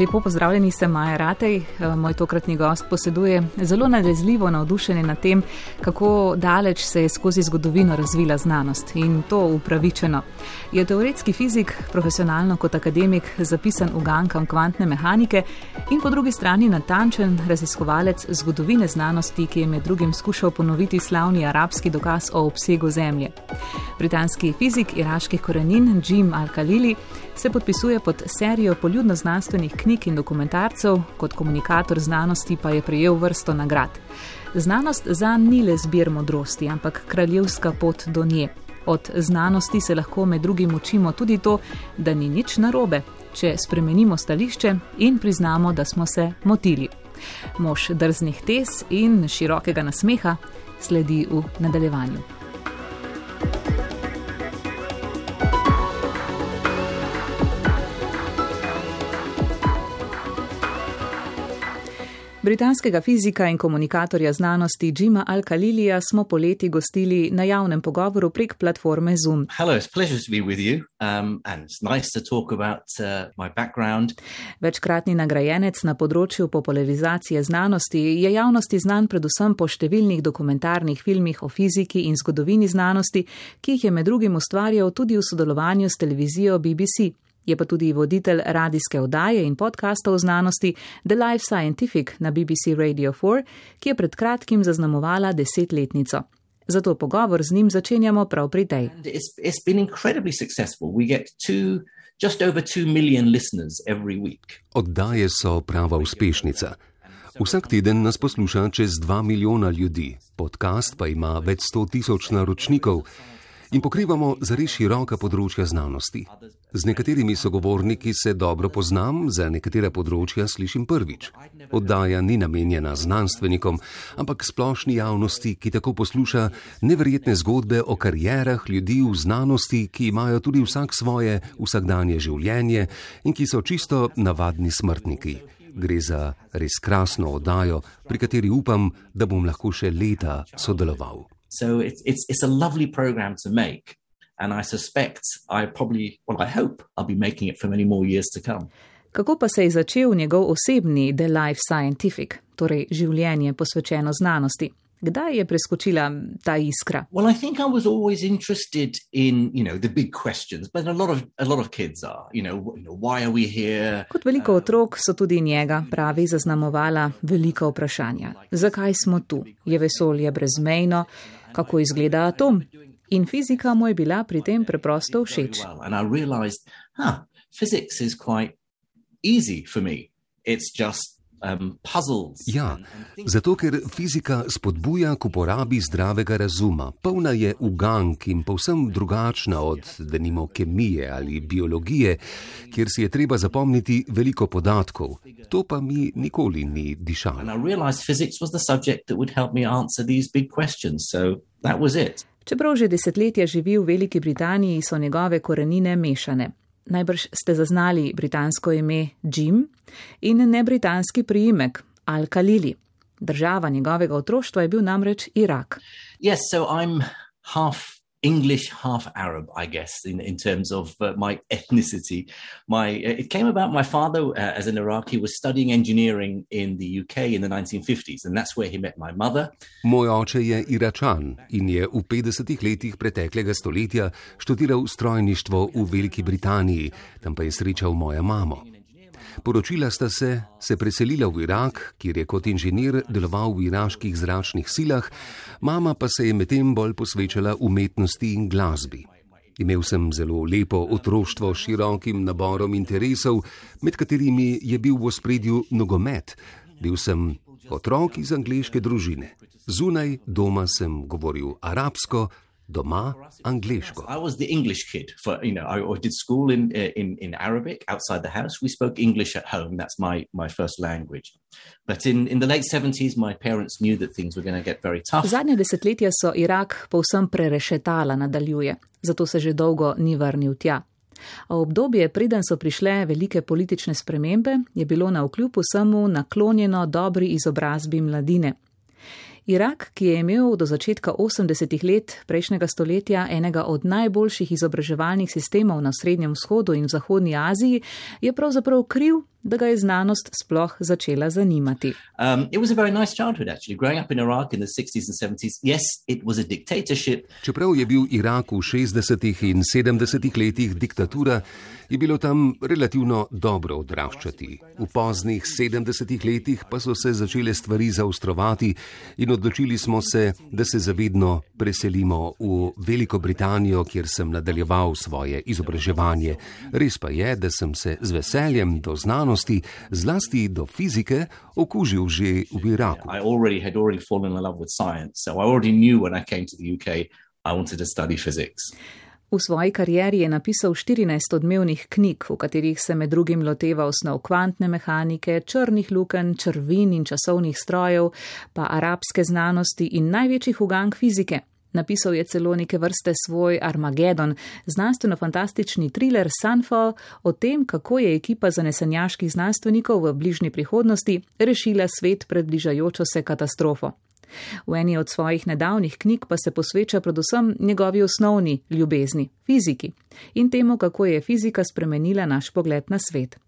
Lepo pozdravljeni, sem Maja Ratej. Eh, moj tokratni gost poseduje zelo nalezljivo navdušenje nad tem, kako daleč se je skozi zgodovino razvila znanost in to upravičeno. Je teoretski fizik, profesionalno kot akademik, zapisan v gankam kvantne mehanike in po drugi strani natančen raziskovalec zgodovine znanosti, ki je med drugim skušal ponoviti slavni arabski dokaz o obsegu Zemlje. Britanski fizik iraških korenin Jim Al-Khalili se podpisuje pod serijo poljudno znanstvenih knjig in dokumentarcev, kot komunikator znanosti pa je prejel vrsto nagrad. Znanost za ni le zbir modrosti, ampak kraljevska pot do nje. Od znanosti se lahko med drugim učimo tudi to, da ni nič narobe, če spremenimo stališče in priznamo, da smo se motili. Mož drznih tez in širokega nasmeha sledi v nadaljevanju. Britanskega fizika in komunikatorja znanosti Jima Al-Khalilija smo poleti gostili na javnem pogovoru prek platforme Zoom. Hello, um, nice about, uh, Večkratni nagrajenec na področju popularizacije znanosti je javnosti znan predvsem po številnih dokumentarnih filmih o fiziki in zgodovini znanosti, ki jih je med drugim ustvarjal tudi v sodelovanju s televizijo BBC. Je pa tudi voditelj radijske oddaje in podcasta o znanosti The Life Scientific na BBC Radio 4, ki je pred kratkim zaznamovala desetletnico. Zato pogovor z njim začenjamo prav pri tej. Oddaje so prava uspešnica. Vsak teden nas posluša čez 2 milijona ljudi, podcast pa ima več 100 tisoč naročnikov in pokrivamo zares široka področja znanosti. Z nekaterimi sogovorniki se dobro poznam, za nekatera področja slišim prvič. Oddaja ni namenjena znanstvenikom, ampak splošni javnosti, ki tako posluša neverjetne zgodbe o karjerah ljudi v znanosti, ki imajo tudi vsak svoje vsakdanje življenje in ki so čisto navadni smrtniki. Gre za res krasno oddajo, pri kateri upam, da bom lahko še leta sodeloval. So it's, it's, it's a lovely program to make. And I suspect I probably, well, I hope I'll be making it for many more years to come. Kako pa se je začel njegov osebni The Life Scientific, torej življenje posvečeno znanosti? Kdaj je preskočila ta iskra? Well, I think I was always interested in, you know, the big questions, but a lot of a lot of kids are, you know, you know why are we here? Kot veliko otrok so tudi njega, pravi, zaznamovala velika vprašanja. Zakaj smo tu? Je vesolje brezmejno? Kako izgleda atom. In fizika mu je bila pri tem preprosto všeč. Um, ja, zato ker fizika spodbuja k uporabi zdravega razuma, polna je ugank in povsem drugačna od denimo kemije ali biologije, kjer si je treba zapomniti veliko podatkov. To pa mi nikoli ni dišalo. Čeprav že desetletja živi v Veliki Britaniji, so njegove korenine mešane najbrž ste zaznali britansko ime Jim in ne britanski priimek Al-Khalili. Država njegovega otroštva je bil namreč Irak. Yes, so English, half Arab, I guess, in, in terms of uh, my ethnicity. My uh, it came about. My father, uh, as an Iraqi, was studying engineering in the UK in the 1950s, and that's where he met my mother. Moj oče je Iračan in je v 50 letih preteklega stoletja študiral strojništvo v Veliki Britaniji, tam pa je srečal mojo mamo. Poročila sta se, se preselila v Irak, kjer je kot inženir deloval v iraških zračnih silah, mama pa se je medtem bolj posvečala umetnosti in glasbi. Imel sem zelo lepo otroštvo s širokim naborom interesov, med katerimi je bil v ospredju nogomet. Bil sem otrok iz angliške družine. Zunaj doma sem govoril arabsko, doma angliško. I was the English kid for, you know, I did school in, in, in Arabic outside the house. We spoke English at home. That's my, my first language. But in, in the late 70s, my parents knew that things were going to get very tough. Zadnje desetletja so Irak povsem prerešetala, nadaljuje, zato se že dolgo ni vrnil tja. A obdobje, preden so prišle velike politične spremembe, je bilo na vkljub vsemu naklonjeno dobri izobrazbi mladine. Irak, ki je imel do začetka 80-ih let prejšnjega stoletja enega od najboljših izobraževalnih sistemov na Srednjem vzhodu in v Zahodnji Aziji, je pravzaprav kriv, da ga je znanost sploh začela zanimati. Um, it was a very nice childhood, actually. Growing up in Iraq in the 60s and 70s, yes, it was a dictatorship. Čeprav je bil Irak v 60. in 70. letih diktatura, je bilo tam relativno dobro odraščati. V poznih 70. letih pa so se začele stvari zaostrovati in odločili smo se, da se zavedno preselimo v Veliko Britanijo, kjer sem nadaljeval svoje izobraževanje. Res pa je, da sem se z veseljem do znanosti, zlasti do fizike, okužil že v Iraku. I already had already fallen in love with science, so I already knew when I came to the UK I wanted to study physics. V svoji karieri je napisal 14 odmevnih knjig, v katerih se med drugim loteva osnov kvantne mehanike, črnih luken, črvin in časovnih strojev, pa arabske znanosti in največjih ugank fizike. Napisal je celo neke vrste svoj Armagedon, znanstveno-fantastični thriller Sunfall o tem, kako je ekipa zanesenjaških znanstvenikov v bližnji prihodnosti rešila svet pred bližajočo se katastrofo. V eni od svojih nedavnih knjig pa se posveča predvsem njegovi osnovni ljubezni, fiziki in temu, kako je fizika spremenila naš pogled na svet.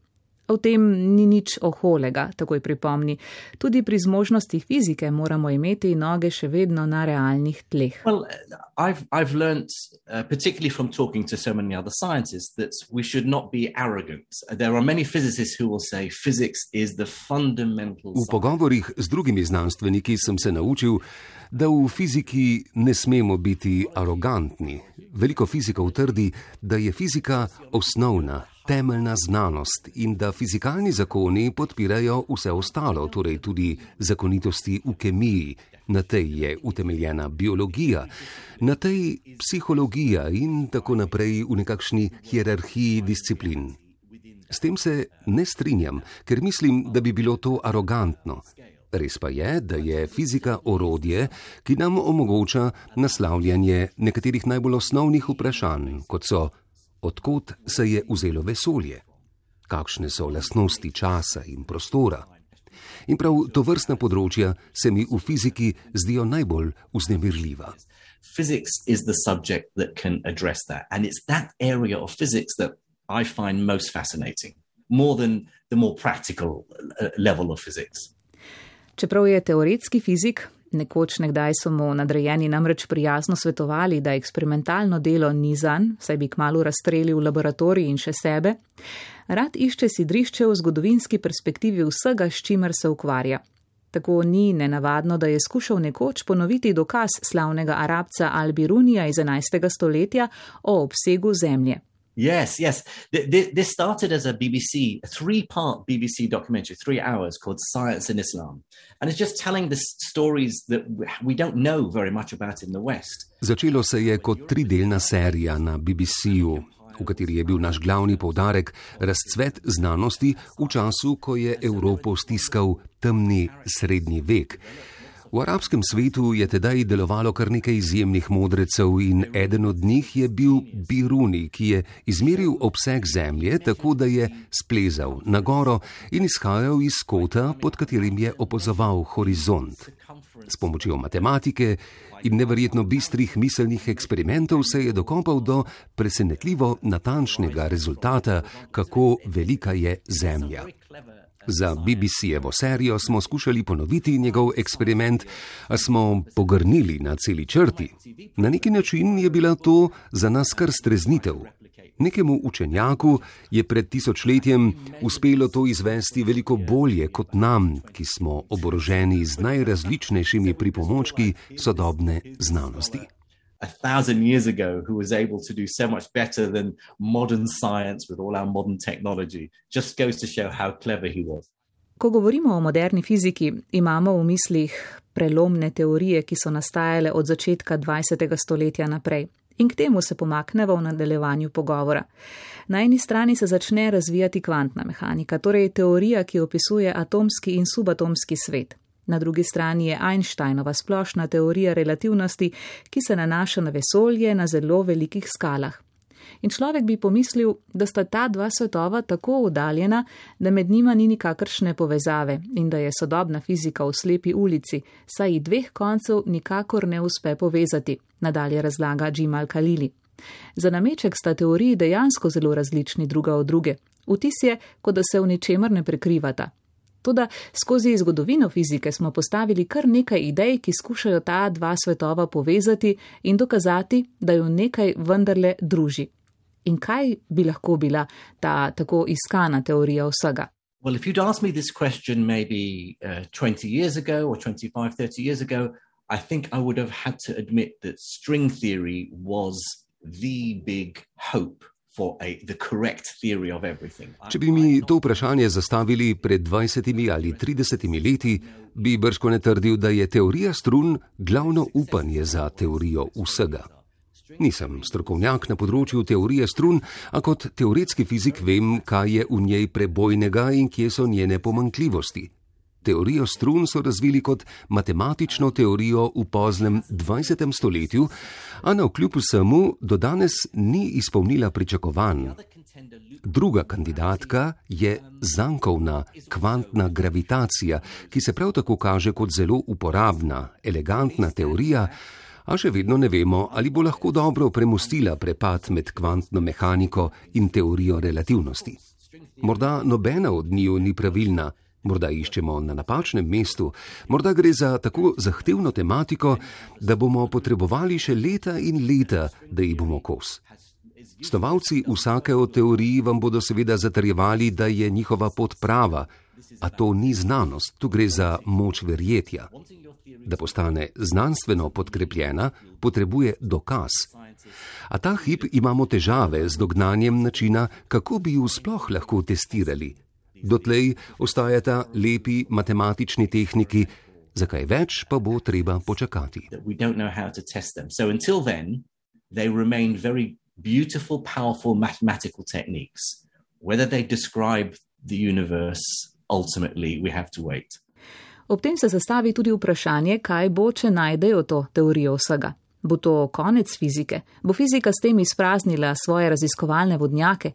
O tem ni nič oholega, takoj pripomni. Tudi pri zmožnostih fizike moramo imeti noge še vedno na realnih tleh. Well, I've, I've learned, uh, particularly from talking to so many other scientists, that we should not be arrogant. There are many physicists who will say physics is the fundamental. V pogovorih z drugimi znanstveniki sem se naučil, da v fiziki ne smemo biti arogantni. Veliko fizikov trdi, da je fizika osnovna, temeljna znanost in da fizikalni zakoni podpirajo vse ostalo, torej tudi zakonitosti v kemiji. Na tej je utemeljena biologija, na tej psihologija in tako naprej v nekakšni hierarhiji disciplin. S tem se ne strinjam, ker mislim, da bi bilo to arogantno. Res pa je, da je fizika orodje, ki nam omogoča naslavljanje nekaterih najbolj osnovnih vprašanj, kot so odkot se je vzelo vesolje, kakšne so lastnosti časa in prostora. In prav to vrstna področja se mi v fiziki zdijo najbolj vznemirljiva. Physics is the subject that can address that. And it's that area of physics that I find most fascinating, more than the more practical uh, level of physics. Čeprav je teoretski fizik, Nekoč nekdaj so mu nadrejeni namreč prijazno svetovali, da eksperimentalno delo ni zanj, saj bi kmalo razstrelil laboratorij in še sebe. Rad išče sidrišče v zgodovinski perspektivi vsega, s čimer se ukvarja. Tako ni nenavadno, da je skušal nekoč ponoviti dokaz slavnega arabca Albirunija iz 11. stoletja o obsegu zemlje. Yes, yes. This started as a BBC, a three part BBC documentary, three hours called Science in Islam. And it's just telling the stories that we don't know very much about in the West. Začelo se je kot tridelna serija na BBC-ju, v kateri je bil naš glavni povdarek razcvet znanosti v času, ko je Evropo stiskal temni srednji vek. V arabskem svetu je tedaj delovalo kar nekaj izjemnih modrecev in eden od njih je bil Biruni, ki je izmeril obseg zemlje tako, da je splezal na goro in izhajal iz kota, pod katerim je opazoval horizont. S pomočjo matematike in neverjetno bistrih miselnih eksperimentov se je dokopal do presenetljivo natančnega rezultata, kako velika je Zemlja. Za BBC-jevo serijo smo skušali ponoviti njegov eksperiment, a smo pogrnili na celi črti. Na neki način je bila to za nas kar streznitev. Nekemu učenjaku je pred tisočletjem uspelo to izvesti veliko bolje kot nam, ki smo oboroženi z najrazličnejšimi pripomočki sodobne znanosti a thousand years ago who was able to do so much better than modern science with all our modern technology just goes to show how clever he was. Ko govorimo o moderni fiziki, imamo v mislih prelomne teorije, ki so nastajale od začetka 20. stoletja naprej. In k temu se pomaknemo v nadaljevanju pogovora. Na eni strani se začne razvijati kvantna mehanika, torej teorija, ki opisuje atomski in subatomski svet. Na drugi strani je Einsteinova splošna teorija relativnosti, ki se nanaša na vesolje na zelo velikih skalah. In človek bi pomislil, da sta ta dva svetova tako oddaljena, da med njima ni nikakršne povezave in da je sodobna fizika v slepi ulici, saj jih dveh koncev nikakor ne uspe povezati, nadalje razlaga Džimal Kalili. Za nameček sta teoriji dejansko zelo različni druga od druge. Vtis je, kot da se v ničemer ne prekrivata. Toda skozi zgodovino fizike smo postavili kar nekaj idej, ki skušajo ta dva svetova povezati in dokazati, da jo nekaj vendarle druži. In kaj bi lahko bila ta tako iskana teorija vsega? Well, if you'd asked me this question maybe uh, 20 years ago or 25, 30 years ago, I think I would have had to admit that string theory was the big hope Če bi mi to vprašanje zastavili pred 20 ali 30 leti, bi brško ne trdil, da je teorija strun glavno upanje za teorijo vsega. Nisem strokovnjak na področju teorije strun, a kot teoretski fizik vem, kaj je v njej prebojnega in kje so njene pomankljivosti. Teorijo strun so razvili kot matematično teorijo v poznem 20. stoletju, a na vkljub vsemu do danes ni izpolnila pričakovanj. Druga kandidatka je zankovna kvantna gravitacija, ki se prav tako kaže kot zelo uporabna, elegantna teorija, a še vedno ne vemo, ali bo lahko dobro premustila prepad med kvantno mehaniko in teorijo relativnosti. Morda nobena od njiju ni pravilna, morda iščemo na napačnem mestu, morda gre za tako zahtevno tematiko, da bomo potrebovali še leta in leta, da jih bomo kos. Stovalci vsake od teorij vam bodo seveda zatrjevali, da je njihova pot prava, a to ni znanost, tu gre za moč verjetja. Da postane znanstveno podkrepljena, potrebuje dokaz. A ta hip imamo težave z dognanjem načina, kako bi jo sploh lahko testirali, Dotlej ostajata lepi matematični tehniki, za kaj več pa bo treba počakati. Beautiful, powerful mathematical techniques. Whether they describe the universe, ultimately, we have to wait. Ob tem se zastavi tudi vprašanje, kaj bo, če najdejo to teorijo vsega. Bo to konec fizike? Bo fizika s tem izpraznila svoje raziskovalne vodnjake?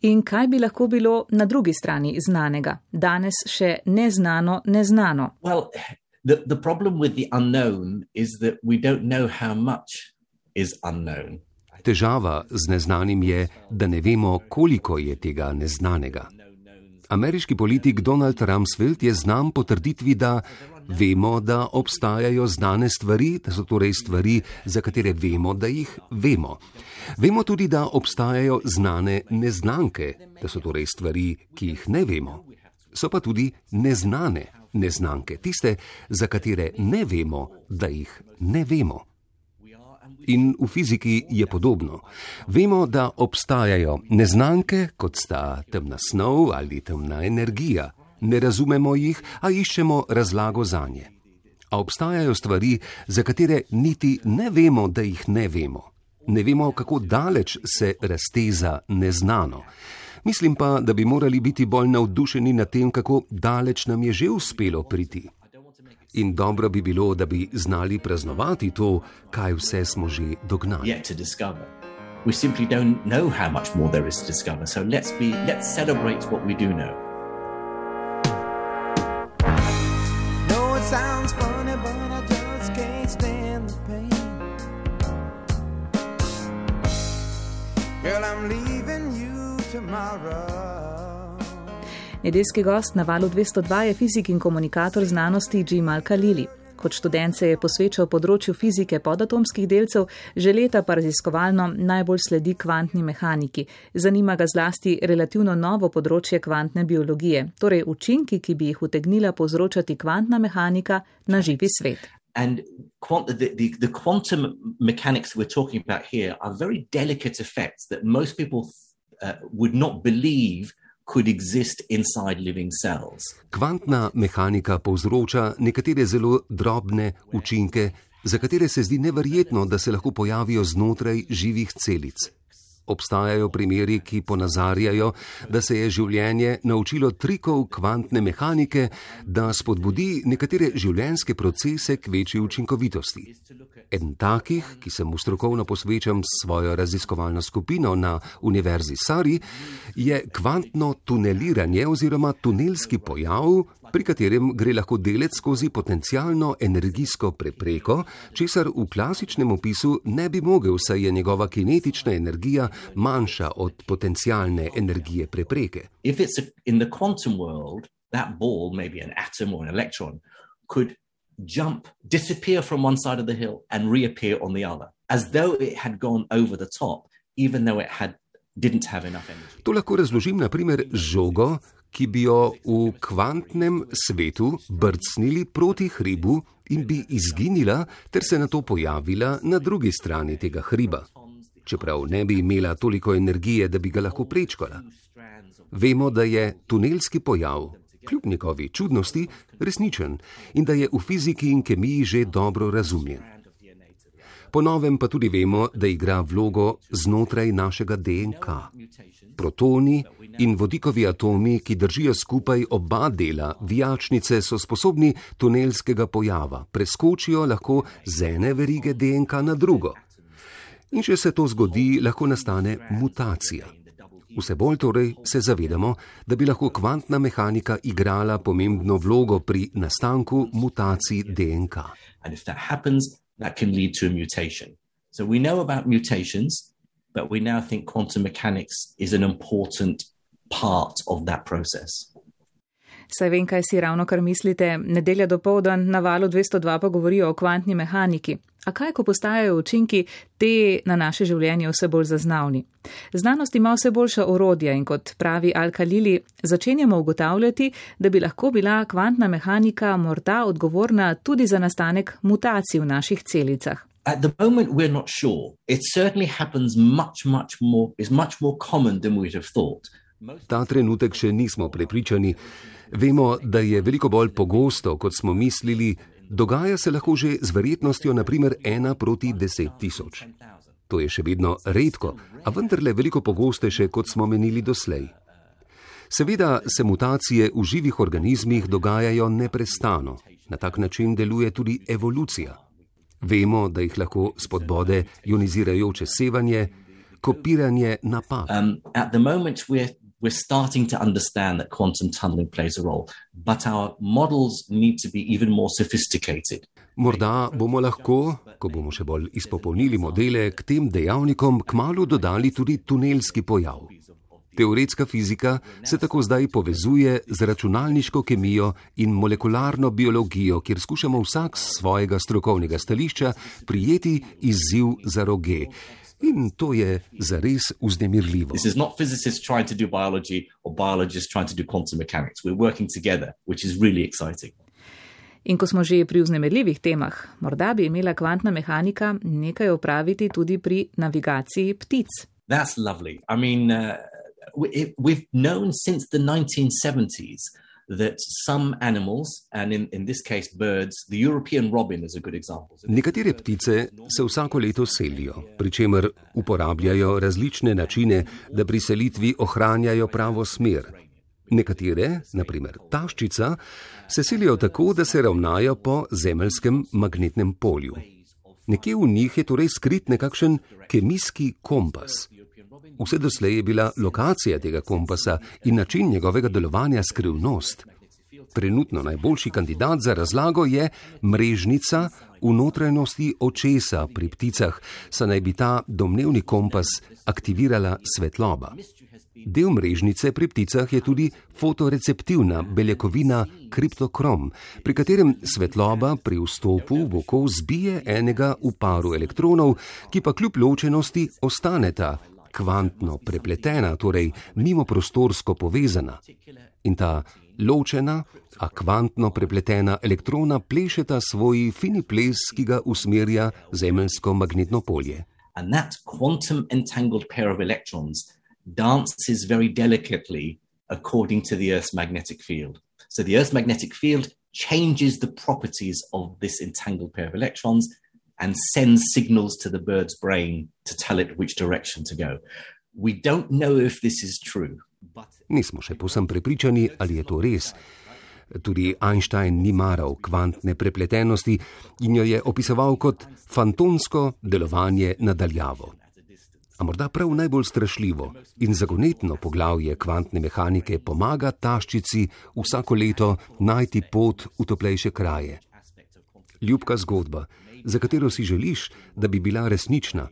In kaj bi lahko bilo na drugi strani znanega, danes še neznano, neznano? Well, the, the Težava z neznanim je, da ne vemo, koliko je tega neznanega. Ameriški politik Donald Rumsfeld je znam po trditvi, da vemo, da obstajajo znane stvari, da so torej stvari, za katere vemo, da jih vemo. Vemo tudi, da obstajajo znane neznanke, da so torej stvari, ki jih ne vemo. So pa tudi neznane neznanke, tiste, za katere ne vemo, da jih ne vemo. In v fiziki je podobno. Vemo, da obstajajo neznanke, kot sta temna snov ali temna energija ne razumemo jih, a iščemo razlago za nje. A obstajajo stvari, za katere niti ne vemo, da jih ne vemo. Ne vemo, kako daleč se razteza neznano. Mislim pa, da bi morali biti bolj navdušeni nad tem, kako daleč nam je že uspelo priti. In dobro bi bilo, da bi znali praznovati to, kaj vse smo že dognali. We simply don't know how much more there is to discover. So let's be, let's celebrate what we do know. Sounds funny, but I just can't stand the pain. Girl, I'm leaving you tomorrow. Nedeljski gost na valu 202 je fizik in komunikator znanosti Jim Alkalili. Kot študent se je posvečal področju fizike podatomskih delcev, že leta pa raziskovalno najbolj sledi kvantni mehaniki. Zanima ga zlasti relativno novo področje kvantne biologije, torej učinki, ki bi jih utegnila povzročati kvantna mehanika na živi svet. And quant- the, the, the quantum mechanics we're talking about here are very delicate effects that most people uh, would not believe Kvantna mehanika povzroča nekatere zelo drobne učinke, za katere se zdi neverjetno, da se lahko pojavijo znotraj živih celic. Obstajajo primeri, ki ponazarjajo, da se je življenje naučilo trikov kvantne mehanike, da spodbudi nekatere življenjske procese k večji učinkovitosti. Eden takih, ki se mu strokovno posvečam s svojo raziskovalno skupino na Univerzi Sari, je kvantno tuneliranje oziroma tunelski pojav, pri katerem gre lahko delec skozi potencialno energijsko prepreko, česar v klasičnem opisu ne bi mogel, saj je njegova kinetična energija manjša od potencialne energije prepreke. That ball, electron, jump, disappear from one side of the hill, and reappear on the other, as though it had gone over the top, even though it had To lahko razložim na primer z žogo, ki bi jo v kvantnem svetu brcnili proti hribu in bi izginila, ter se na to pojavila na drugi strani tega hriba, čeprav ne bi imela toliko energije, da bi ga lahko prečkala. Vemo, da je tunelski pojav, kljub njegovi čudnosti, resničen in da je v fiziki in kemiji že dobro razumljen. Ponovem pa tudi vemo, da igra vlogo znotraj našega DNK. Protoni in vodikovi atomi, ki držijo skupaj oba dela vijačnice, so sposobni tunelskega pojava, preskočijo lahko z ene verige DNK na drugo. In če se to zgodi, lahko nastane mutacija. Vse bolj torej se zavedamo, da bi lahko kvantna mehanika igrala pomembno vlogo pri nastanku mutacij DNK that can lead to a mutation. So we know about mutations, but we now think quantum mechanics is an important part of that process. Saj vem, kaj si ravno kar mislite. Nedelja do povdan na valu 202 pa govorijo o kvantni mehaniki. A kaj, ko postajajo učinki te na naše življenje vse bolj zaznavni? Znanost ima vse boljša orodja in kot pravi Al-Khalili, začenjamo ugotavljati, da bi lahko bila kvantna mehanika morda odgovorna tudi za nastanek mutacij v naših celicah. At the moment, we're not sure. It certainly happens much, much more, is much more common than we'd have thought. Ta trenutek še nismo prepričani. Vemo, da je veliko bolj pogosto, kot smo mislili, dogaja se lahko že z verjetnostjo naprimer 1 proti 10 tisoč. To je še vedno redko, a vendarle veliko pogostejše, kot smo menili doslej. Seveda se mutacije v živih organizmih dogajajo neprestano, na tak način deluje tudi evolucija. Vemo, da jih lahko spodbode ionizirajoče sevanje, kopiranje napak. Um, we're starting to understand that quantum tunneling plays a role, but our models need to be even more sophisticated. Morda bomo lahko, ko bomo še bolj izpopolnili modele, k tem dejavnikom kmalo dodali tudi tunelski pojav. Teoretska fizika se tako zdaj povezuje z računalniško kemijo in molekularno biologijo, kjer skušamo vsak z svojega strokovnega stališča prijeti izziv za roge. In to je zares vznemirljivo. This is not physicists trying to do biology or biologists trying to do quantum mechanics. We're working together, which is really exciting. In ko smo že pri vznemirljivih temah, morda bi imela kvantna mehanika nekaj opraviti tudi pri navigaciji ptic. That's lovely. I mean, uh, we, we've known since the 1970s that some animals, and in, in this case birds, the European robin is a good example. Nekatere ptice se vsako leto selijo, pri čemer uporabljajo različne načine, da pri selitvi ohranjajo pravo smer. Nekatere, naprimer taščica, se selijo tako, da se ravnajo po zemeljskem magnetnem polju. Nekje v njih je torej skrit nekakšen kemijski kompas. Vse doslej je bila lokacija tega kompasa in način njegovega delovanja skrivnost. Trenutno najboljši kandidat za razlago je mrežnica v notranjosti očesa pri pticah, saj naj bi ta domnevni kompas aktivirala svetloba. Del mrežnice pri pticah je tudi fotoreceptivna beljakovina kriptokrom, pri katerem svetloba pri vstopu v oko zbije enega v paru elektronov, ki pa kljub ločenosti ostaneta kvantno prepletena, torej mimo prostorsko povezana. In ta ločena, a kvantno prepletena elektrona plešeta svoj fini ples, ki ga usmerja zemeljsko magnetno polje. And that quantum entangled pair of electrons dances very delicately according to the Earth's magnetic field. So the Earth's magnetic field changes the properties of this entangled pair of electrons and sends signals to the bird's brain to tell it which direction to go. We don't know if this is true. Nismo še posem prepričani, ali je to res. Tudi Einstein ni maral kvantne prepletenosti in jo je opisoval kot fantomsko delovanje nadaljavo. A morda prav najbolj strašljivo in zagonetno poglavje kvantne mehanike pomaga taščici vsako leto najti pot v toplejše kraje. Ljubka zgodba, za katero si želiš, da bi bila resnična,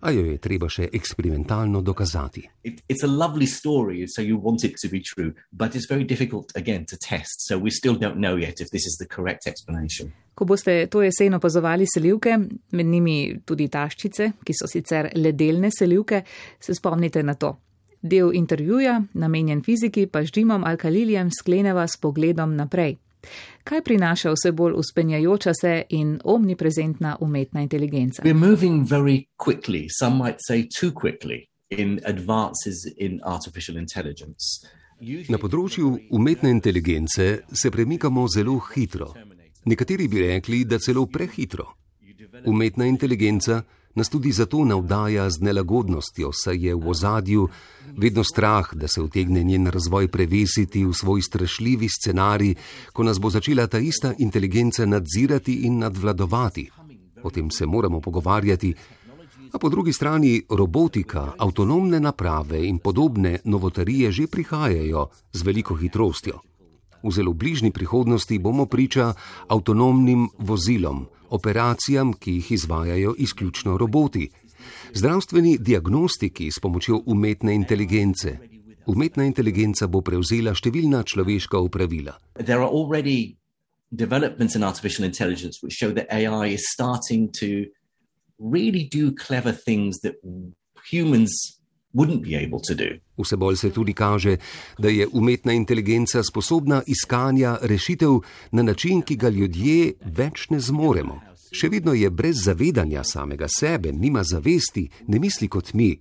a jo je treba še eksperimentalno dokazati. It, it's a lovely story, so you want it to be true, but it's very difficult again to test. So we still don't know yet if this is the correct explanation. Ko boste to jesen opazovali selivke, med njimi tudi taščice, ki so sicer ledelne selivke, se spomnite na to. Del intervjuja, namenjen fiziki, pa z Jimom Alkalilijem skleneva s pogledom naprej. Kaj prinaša vse bolj uspenjajoča se in omniprezentna umetna inteligenca? Na področju umetne inteligence se premikamo zelo hitro. Nekateri bi rekli, da celo prehitro. Umetna inteligenca nas tudi zato navdaja z nelagodnostjo, saj je v ozadju vedno strah, da se utegne njen razvoj prevesiti v svoj strašljivi scenarij, ko nas bo začela ta ista inteligenca nadzirati in nadvladovati. O tem se moramo pogovarjati. A po drugi strani robotika, avtonomne naprave in podobne novotarije že prihajajo z veliko hitrostjo. V zelo bližnji prihodnosti bomo priča avtonomnim vozilom, operacijam, ki jih izvajajo izključno roboti, zdravstveni diagnostiki s pomočjo umetne inteligence. Umetna inteligenca bo prevzela številna človeška upravila. Developments in artificial intelligence which show that AI is starting to really do clever things that humans Vse bolj se tudi kaže, da je umetna inteligenca sposobna iskanja rešitev na način, ki ga ljudje več ne zmoremo. Še vedno je brez zavedanja samega sebe, nima zavesti, ne misli kot mi.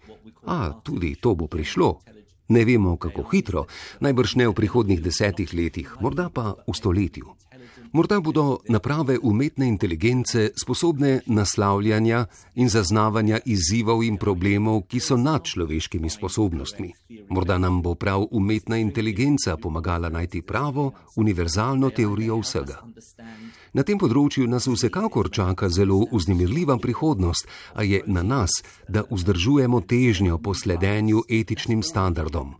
A tudi to bo prišlo. Ne vemo, kako hitro, najbrž ne v prihodnih desetih letih, morda pa v stoletju. Morda bodo naprave umetne inteligence sposobne naslavljanja in zaznavanja izzivov in problemov, ki so nad človeškimi sposobnostmi. Morda nam bo prav umetna inteligenca pomagala najti pravo, univerzalno teorijo vsega. Na tem področju nas vsekakor čaka zelo uznemirljiva prihodnost, a je na nas, da vzdržujemo težnjo po sledenju etičnim standardom.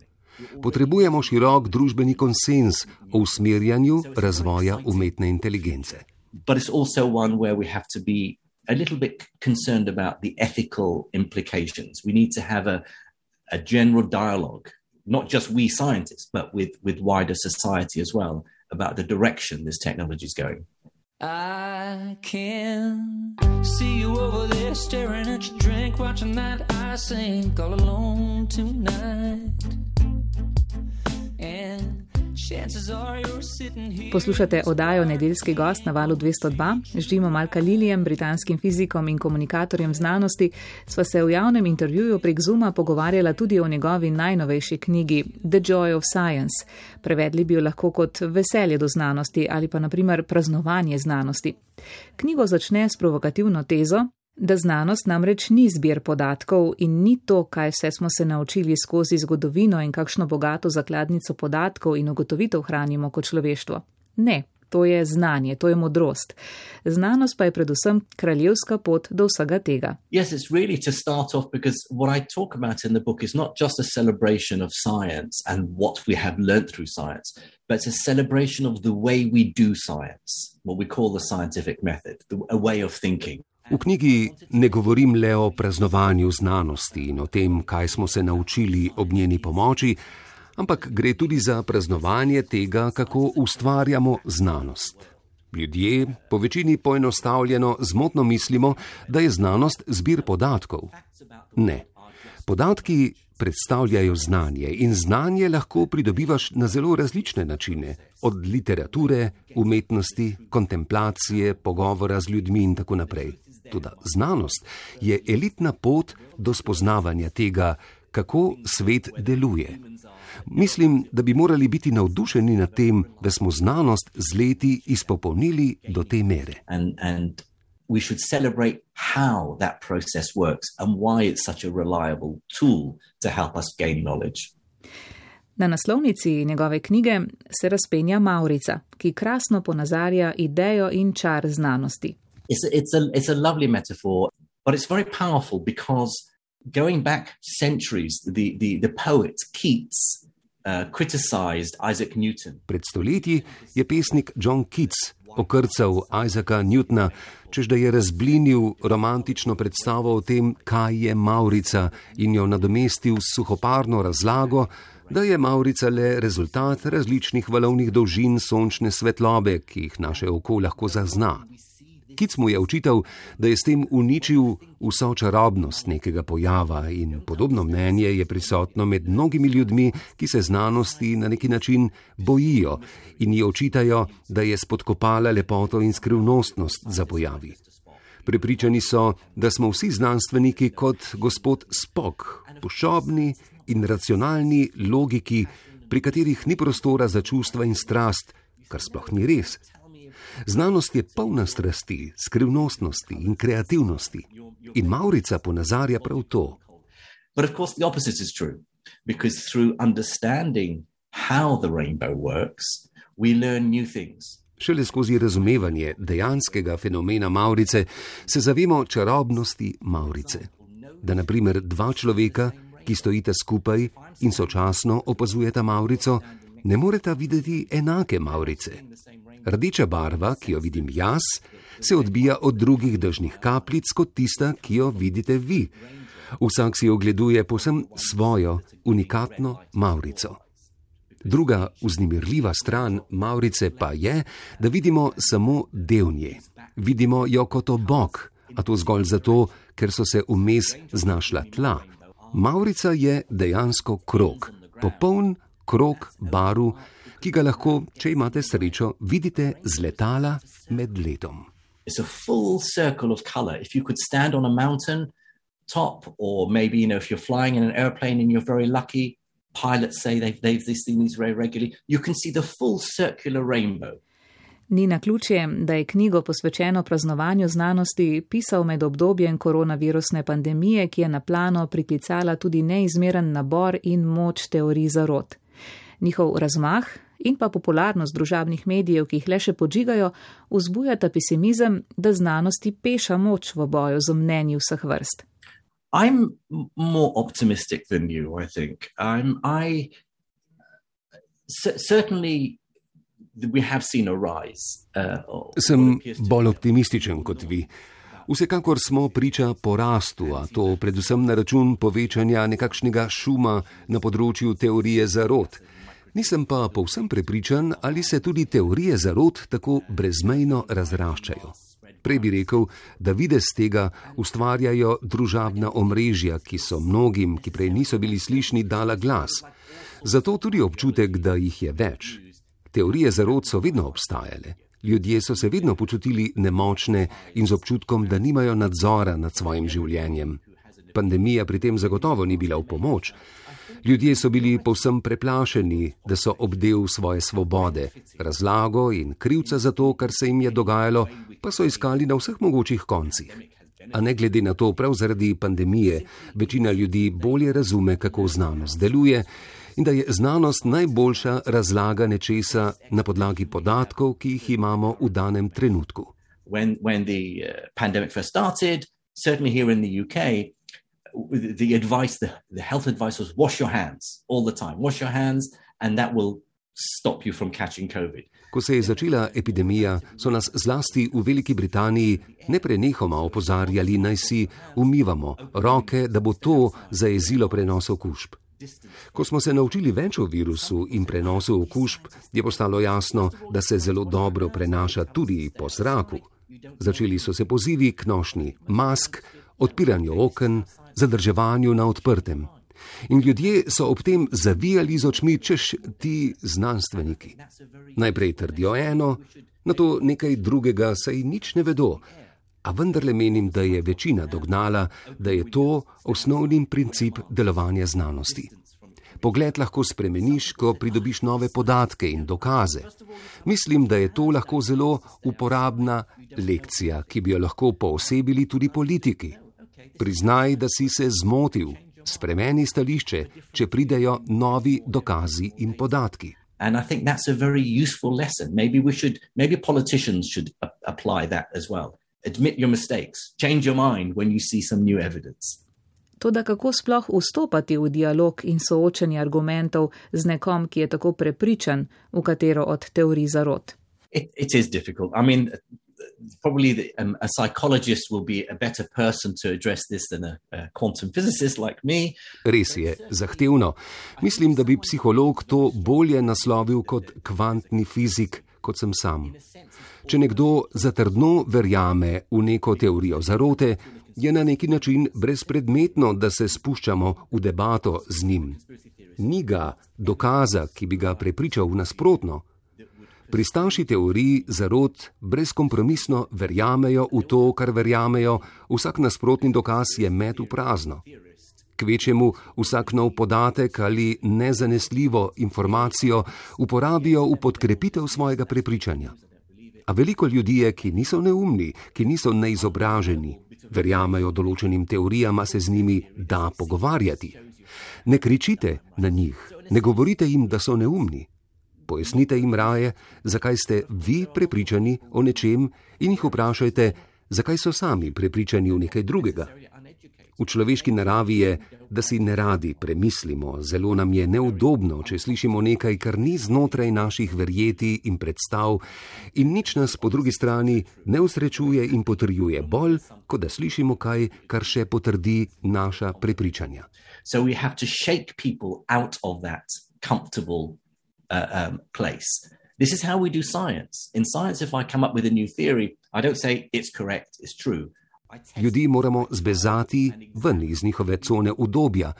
Potrebujemo širok družbeni konsens o usmerjanju razvoja umetne inteligence. But it's also one where we have to be a little bit concerned about the ethical implications. We need to have a, a general dialogue, not just we scientists, but with, with wider society as well, about the direction this technology is going. I can see you over there staring at your drink, watching that I sink all alone tonight. Poslušate oddajo Nedeljski gost na valu 202 z Jimom Alkalilijem, britanskim fizikom in komunikatorjem znanosti. Sva se v javnem intervjuju prek Zuma pogovarjala tudi o njegovi najnovejši knjigi The Joy of Science. Prevedli bi jo lahko kot veselje do znanosti ali pa naprimer praznovanje znanosti. Knjigo začne s provokativno tezo, Da znanost namreč ni zbir podatkov in ni to, kaj vse smo se naučili skozi zgodovino in kakšno bogato zakladnico podatkov in ugotovitev hranimo kot človeštvo. Ne, to je znanje, to je modrost. Znanost pa je predvsem kraljevska pot do vsega tega. Yes, it's really to start off because what I talk about in the book is not just a celebration of science and what we have learned through science, but it's a celebration of the way we do science, what we call the scientific method, a way of thinking. V knjigi ne govorim le o praznovanju znanosti in o tem, kaj smo se naučili ob njeni pomoči, ampak gre tudi za praznovanje tega, kako ustvarjamo znanost. Ljudje po večini poenostavljeno zmotno mislimo, da je znanost zbir podatkov. Ne. Podatki predstavljajo znanje in znanje lahko pridobivaš na zelo različne načine, od literature, umetnosti, kontemplacije, pogovora z ljudmi in tako naprej. Tudi znanost je elitna pot do spoznavanja tega, kako svet deluje. Mislim, da bi morali biti navdušeni nad tem, da smo znanost z leti izpopolnili do te mere. And, and we should celebrate how that process works and why it's such a reliable tool to help us gain knowledge. Na naslovnici njegove knjige se razpenja Maurica, ki krasno ponazarja idejo in čar znanosti. It's it's a it's a lovely metaphor, but it's very powerful because going back centuries, the, the, the poet Keats uh, criticized Isaac Newton. Pred stoletji je pesnik John Keats okrcal Isaaca Newtona, čež da je razblinil romantično predstavo o tem, kaj je Maurica in jo nadomestil s suhoparno razlago, da je Maurica le rezultat različnih valovnih dolžin sončne svetlobe, ki jih naše oko lahko zazna. Kic mu je očital, da je s tem uničil vso čarobnost nekega pojava in podobno mnenje je prisotno med mnogimi ljudmi, ki se znanosti na neki način bojijo in ji očitajo, da je spodkopala lepoto in skrivnostnost za pojavi. Prepričani so, da smo vsi znanstveniki kot gospod Spok, pošobni in racionalni logiki, pri katerih ni prostora za čustva in strast, kar sploh ni res. Znanost je polna strasti, skrivnostnosti in kreativnosti. In Maurica ponazarja prav to. But of course, the opposite is true, because through understanding how the rainbow works, we learn new things. Šele skozi razumevanje dejanskega fenomena Maurice se zavemo čarobnosti Maurice. Da, na primer, dva človeka, ki stojita skupaj in sočasno opazujeta Maurico, ne moreta videti enake Maurice. Rdeča barva, ki jo vidim jaz, se odbija od drugih dežnih kapljic kot tista, ki jo vidite vi. Vsak si ogleduje posem svojo, unikatno Maurico. Druga vznemirljiva stran Maurice pa je, da vidimo samo del nje. Vidimo jo kot obok, a to zgolj zato, ker so se vmes znašla tla. Maurica je dejansko krok, popoln krok baru, ki ga lahko, če imate srečo, vidite z letala med letom. It's a full circle of color. If you could stand on a mountain top, or maybe you know, if you're flying in an airplane and you're very lucky, pilots say they've, they've this thing these very regularly, you can see the full circular rainbow. Ni na ključje, da je knjigo posvečeno praznovanju znanosti pisal med obdobjem koronavirusne pandemije, ki je na plano priklicala tudi neizmeren nabor in moč teorij zarot. Njihov razmah in pa popularnost družabnih medijev, ki jih le še podžigajo, vzbujata pesimizem, da znanosti peša moč v boju z mnenji vseh vrst. I'm more optimistic than you, I think. I'm, I certainly we have seen a rise. Uh, Sem bolj optimističen kot vi. Vsekakor smo priča porastu, a to predvsem na račun povečanja nekakšnega šuma na področju teorije zarod. Nisem pa povsem prepričan, ali se tudi teorije zarod tako brezmejno razraščajo. Prej bi rekel, da videz tega ustvarjajo družabna omrežja, ki so mnogim, ki prej niso bili slišni, dala glas. Zato tudi občutek, da jih je več. Teorije zarod so vedno obstajale. Ljudje so se vedno počutili nemočne in z občutkom, da nimajo nadzora nad svojim življenjem. Pandemija pri tem zagotovo ni bila v pomoč. Ljudje so bili povsem preplašeni, da so obdel svoje svobode, razlago in krivca za to, kar se jim je dogajalo, pa so iskali na vseh mogočih koncih. A ne glede na to, prav zaradi pandemije, večina ljudi bolje razume, kako znanost deluje in da je znanost najboljša razlaga nečesa na podlagi podatkov, ki jih imamo v danem trenutku. When, when the, uh, the advice, the, the health advice was wash your hands all the time, wash your hands, and that will stop you from catching COVID. Ko se je začela epidemija, so nas zlasti v Veliki Britaniji neprenehoma opozarjali, naj si umivamo roke, da bo to zajezilo prenos okužb. Ko smo se naučili več o virusu in prenosu okužb, je postalo jasno, da se zelo dobro prenaša tudi po zraku. Začeli so se pozivi k nošnji mask, odpiranju oken, zadrževanju na odprtem. In ljudje so ob tem zavijali z očmi, češ ti znanstveniki. Najprej trdijo eno, na to nekaj drugega, saj nič ne vedo. A vendarle menim, da je večina dognala, da je to osnovni princip delovanja znanosti. Pogled lahko spremeniš, ko pridobiš nove podatke in dokaze. Mislim, da je to lahko zelo uporabna lekcija, ki bi jo lahko poosebili tudi politiki. Priznaj, da si se zmotil, spremeni stališče, če pridejo novi dokazi in podatki. And I think that's a very useful lesson. Maybe we should, maybe politicians should apply that as well. Admit your mistakes, change your mind when you see some new evidence. Toda kako sploh vstopati v dialog in soočenje argumentov z nekom, ki je tako prepričan v katero od teorij zarot? It, it is difficult. I mean, probably the, um, a psychologist will be a better person to address this than a, a quantum physicist like me. Res je, zahtevno. Mislim, da bi psiholog to bolje naslovil kot kvantni fizik, kot sem sam. Če nekdo zatrdno verjame v neko teorijo zarote, je na neki način brezpredmetno, da se spuščamo v debato z njim. Ni ga dokaza, ki bi ga prepričal v nasprotno. Pristavši teoriji zarod brezkompromisno verjamejo v to, kar verjamejo, vsak nasprotni dokaz je met v prazno. Kvečemu vsak nov podatek ali nezanesljivo informacijo uporabijo v podkrepitev svojega prepričanja. A veliko ljudi je, ki niso neumni, ki niso neizobraženi, verjamejo določenim teorijam, a se z njimi da pogovarjati. Ne kričite na njih, ne govorite jim, da so neumni. Pojasnite jim raje, zakaj ste vi prepričani o nečem in jih vprašajte, zakaj so sami prepričani v nekaj drugega. V človeški naravi je, da si ne radi premislimo, zelo nam je neudobno, če slišimo nekaj, kar ni znotraj naših verjeti in predstav, in nič nas po drugi strani ne usrečuje in potrjuje bolj, kot da slišimo kaj, kar še potrdi naša prepričanja. So we have to shake people out of that comfortable uh, um, place. This is how we do science. In science, if I come up with a new theory, I don't say it's correct, it's true. Ljudi moramo zbezati ven iz njihove cone udobja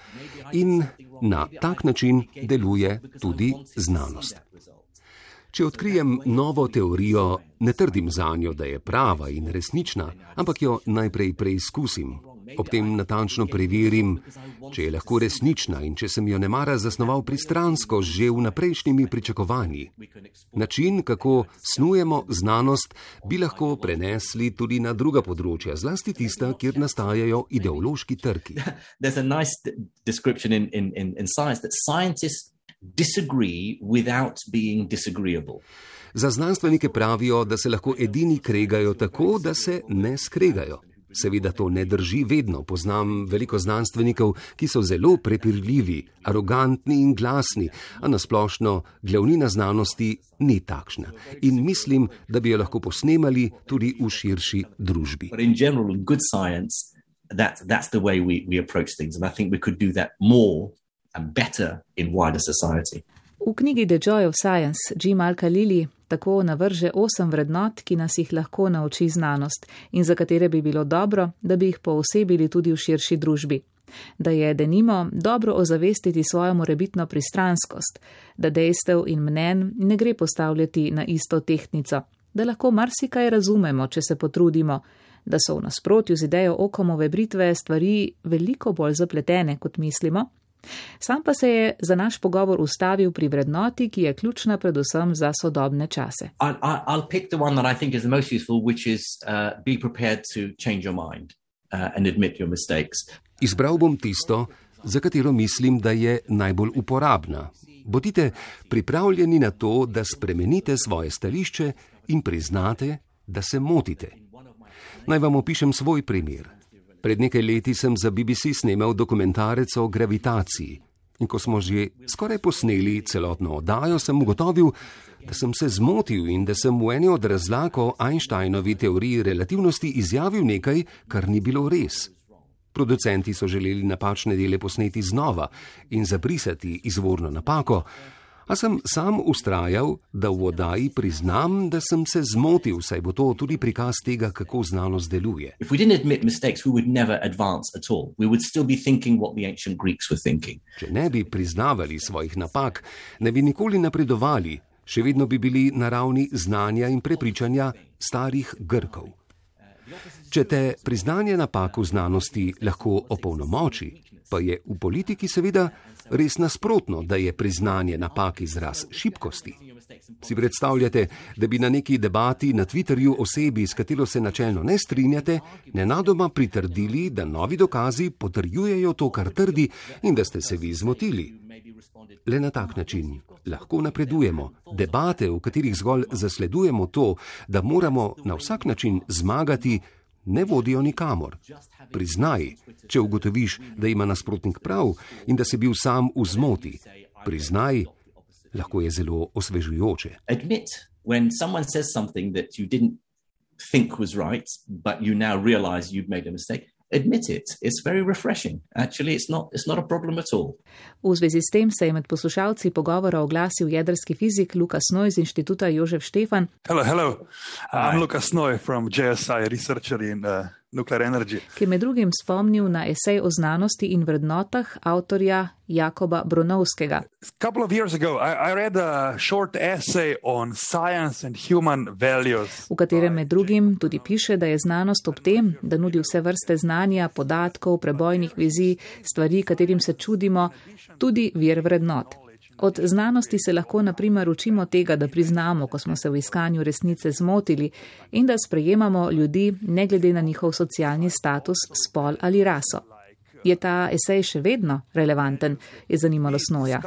in na tak način deluje tudi znanost. Če odkrijem novo teorijo, ne trdim za njo, da je prava in resnična, ampak jo najprej preizkusim, ob tem natančno preverim, če je lahko resnična in če sem jo ne mara zasnoval pristransko že v naprejšnjimi pričakovanji. Način, kako snujemo znanost, bi lahko prenesli tudi na druga področja, zlasti tista, kjer nastajajo ideološki trki. Disagree without being disagreeable. Za znanstvenike pravijo, da se lahko edini kregajo tako, da se ne skregajo. Seveda to ne drži vedno. Poznam veliko znanstvenikov, ki so zelo prepirljivi, arogantni in glasni, a nasplošno glavnina znanosti ni takšna. In mislim, da bi jo lahko posnemali tudi v širši družbi. That, that's the way we, we approach things. And I think we could do that more and better in wider society. V knjigi The Joy of Science Jim Al-Khalili tako navrže osem vrednot, ki nas jih lahko nauči znanost in za katere bi bilo dobro, da bi jih poosebili tudi v širši družbi. Da je denimo dobro ozavestiti svojo morebitno pristranskost, da dejstev in mnen ne gre postavljati na isto tehtnico, da lahko marsikaj razumemo, če se potrudimo, da so v nasprotju z idejo okomove britve stvari veliko bolj zapletene, kot mislimo, Sam pa se je za naš pogovor ustavil pri vrednoti, ki je ključna predvsem za sodobne čase. Izbral bom tisto, za katero mislim, da je najbolj uporabna. Bodite pripravljeni na to, da spremenite svoje stališče in priznate, da se motite. Naj vam opišem svoj primer. Pred nekaj leti sem za BBC snemal dokumentarec o gravitaciji. In ko smo že skoraj posneli celotno oddajo, sem ugotovil, da sem se zmotil in da sem v eni od razlag o Einsteinovi teoriji relativnosti izjavil nekaj, kar ni bilo res. Producenti so želeli napačne dele posneti znova in zabrisati izvorno napako, A sem sam ustrajal, da v oddaji priznam, da sem se zmotil, saj bo to tudi prikaz tega, kako znanost deluje. Če ne bi priznavali svojih napak, ne bi nikoli napredovali, še vedno bi bili na ravni znanja in prepričanja starih Grkov. Če te priznanje napak v znanosti lahko opolnomoči, pa je v politiki seveda res nasprotno, da je priznanje napak izraz šibkosti. Si predstavljate, da bi na neki debati na Twitterju osebi, s katero se načelno ne strinjate, nenadoma pritrdili, da novi dokazi potrjujejo to, kar trdi in da ste se vi zmotili. Le na tak način lahko napredujemo. Debate, v katerih zgolj zasledujemo to, da moramo na vsak način zmagati, ne vodijo nikamor. Priznaj, če ugotoviš, da ima nasprotnik prav in da si bil sam v zmoti. Priznaj, lahko je zelo osvežujoče. Admit, when someone says something that you didn't think was right, but you now realize you've made a mistake, admit it. It's very refreshing. Actually, it's not, it's not a problem at all. V zvezi s tem se je med poslušalci pogovora oglasil jedrski fizik Lukas Noj iz inštituta Jožef Štefan. Hello, hello. I'm Lukas Noj from JSI, researcher in uh, ki je med drugim spomnil na esej o znanosti in vrednotah avtorja Jakoba Brunovskega. V katerem med drugim tudi piše, da je znanost ob tem, da nudi vse vrste znanja, podatkov, prebojnih vizij, stvari, katerim se čudimo, tudi vir vrednot. Od znanosti se lahko naprimer učimo tega, da priznamo, ko smo se v iskanju resnice zmotili in da sprejemamo ljudi ne glede na njihov socialni status, spol ali raso. Je ta esej še vedno relevanten, je zanimalo Snoja.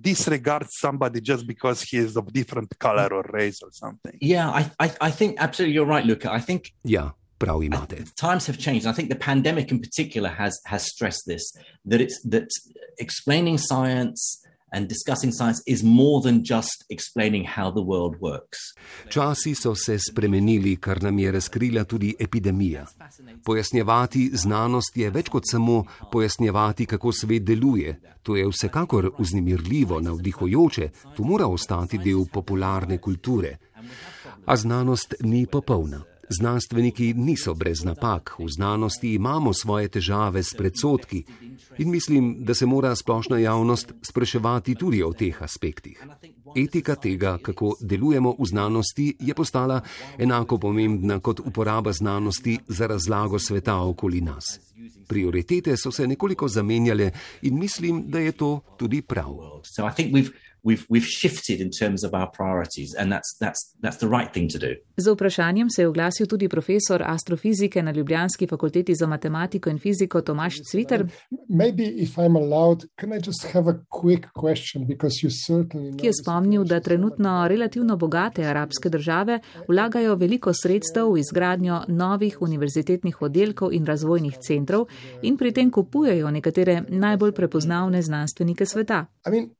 Disregard somebody just because he is of different color or race or something. Yeah, I, I, I think absolutely you're right, Luca. I think. Yeah. Prav imate. Times have changed. I think the pandemic in particular has has stressed this that it's that explaining science and discussing science is more than just explaining how the world works. Časi so se spremenili, kar nam je razkrila tudi epidemija. Pojasnjevati znanost je več kot samo pojasnjevati, kako svet deluje. To je vsekakor uznemirljivo, navdihujoče, to mora ostati del popularne kulture. A znanost ni popolna. Znanstveniki niso brez napak, v znanosti imamo svoje težave s predsotki in mislim, da se mora splošna javnost spraševati tudi o teh aspektih. Etika tega, kako delujemo v znanosti, je postala enako pomembna kot uporaba znanosti za razlago sveta okoli nas. Prioritete so se nekoliko zamenjale in mislim, da je to tudi prav. we've we've shifted in terms of our priorities and that's that's that's the right thing to do. Z vprašanjem se je oglasil tudi profesor astrofizike na Ljubljanski fakulteti za matematiko in fiziko Tomaš Cviter. Ki je spomnil, da trenutno relativno bogate arabske države vlagajo veliko sredstev v izgradnjo novih univerzitetnih oddelkov in razvojnih centrov in pri tem kupujejo nekatere najbolj prepoznavne znanstvenike sveta. I mean,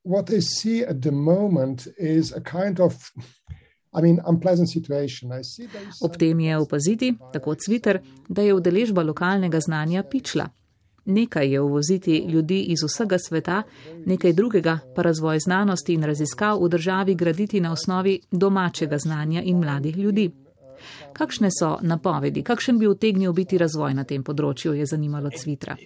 at the moment is a kind of. I mean, Ob tem je opaziti, tako Cviter, da je udeležba lokalnega znanja pičla. Nekaj je uvoziti ljudi iz vsega sveta, nekaj drugega pa razvoj znanosti in raziskav v državi graditi na osnovi domačega znanja in mladih ljudi. Kakšne so napovedi, kakšen bi utegnil biti razvoj na tem področju, je zanimalo Cvitra.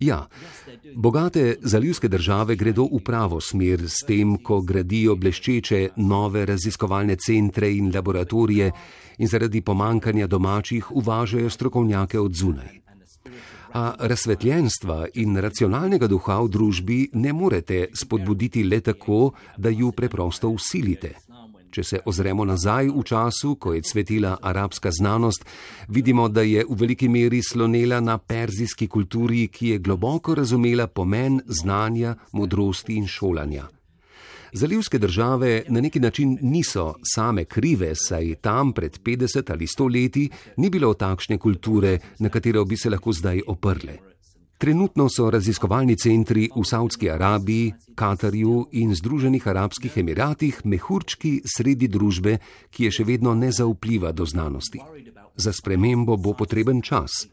Ja, bogate zalivske države gredo v pravo smer s tem, ko gradijo bleščeče nove raziskovalne centre in laboratorije in zaradi pomankanja domačih uvažajo strokovnjake od zunaj. A razsvetljenstva in racionalnega duha v družbi ne morete spodbuditi le tako, da ju preprosto usilite. Če se ozremo nazaj v času, ko je cvetila arabska znanost, vidimo, da je v veliki meri slonela na perzijski kulturi, ki je globoko razumela pomen znanja, modrosti in šolanja. Zalivske države na neki način niso same krive, saj tam pred 50 ali 100 leti ni bilo takšne kulture, na katero bi se lahko zdaj oprle. Trenutno so raziskovalni centri v Saudski Arabiji, Katarju in Združenih arabskih emiratih mehurčki sredi družbe, ki je še vedno ne zaupljiva do znanosti. Za spremembo bo potreben čas.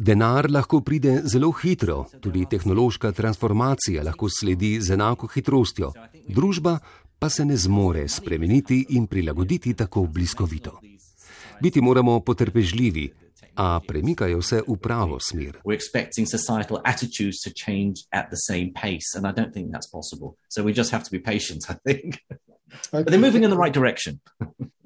Denar lahko pride zelo hitro, tudi tehnološka transformacija lahko sledi z enako hitrostjo, družba pa se ne zmore spremeniti in prilagoditi tako bliskovito. Biti moramo potrpežljivi, a premikajo se v pravo smer. Okay.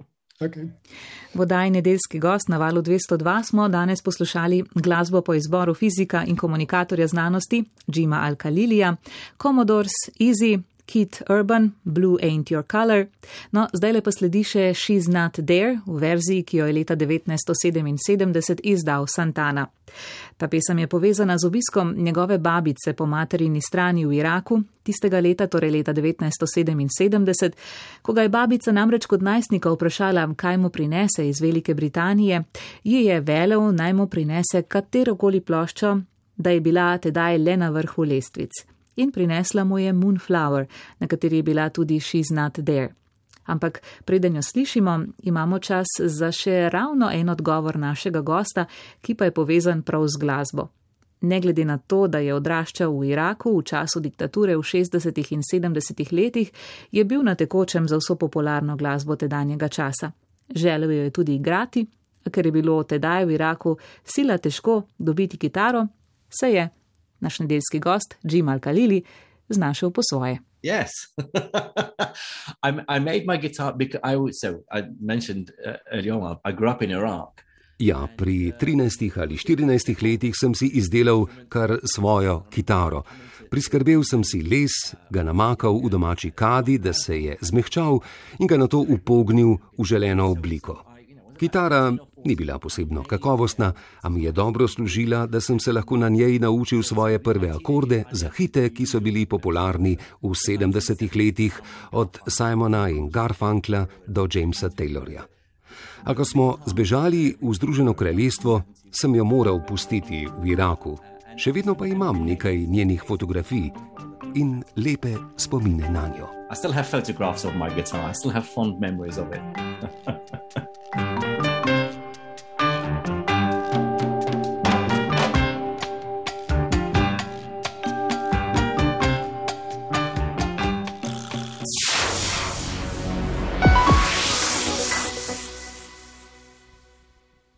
Vodaj nedeljski gost na valu 202 smo danes poslušali glasbo po izboru fizika in komunikatorja znanosti Džima Alkalilija, Commodores, Easy, Keith Urban, Blue Ain't Your Color. No, zdaj le pa sledi še She's Not There v verziji, ki jo je leta 1977 izdal Santana. Ta pesem je povezana z obiskom njegove babice po materini strani v Iraku, tistega leta, torej leta 1977, ko ga je babica namreč kot najstnika vprašala, kaj mu prinese iz Velike Britanije, ji je velel naj mu prinese katerokoli ploščo, da je bila tedaj le na vrhu lestvic in prinesla mu je Moonflower, na kateri je bila tudi She's Not There. Ampak preden jo slišimo, imamo čas za še ravno en odgovor našega gosta, ki pa je povezan prav z glasbo. Ne glede na to, da je odraščal v Iraku v času diktature v 60. in 70. letih, je bil na tekočem za vso popularno glasbo tedanjega časa. Želel jo je tudi igrati, ker je bilo tedaj v Iraku sila težko dobiti kitaro, se je naš nedeljski gost, Jim Al-Khalili, znašel po svoje. Yes, I, I made my guitar because I was so I mentioned uh, earlier on, I grew up in Iraq. Ja, pri 13 ali 14 letih sem si izdelal kar svojo kitaro. Priskrbel sem si les, ga namakal v domači kadi, da se je zmehčal in ga na to upognil v želeno obliko. Kitara ni bila posebno kakovostna, a mi je dobro služila, da sem se lahko na njej naučil svoje prve akorde za hite, ki so bili popularni v 70-ih letih, od Simona in Garfunkla do Jamesa Taylorja. A ko smo zbežali v Združeno kraljestvo, sem jo moral pustiti v Iraku. Še vedno pa imam nekaj njenih fotografij in lepe spomine na njo. I still have photographs of my guitar, I still have fond memories of it.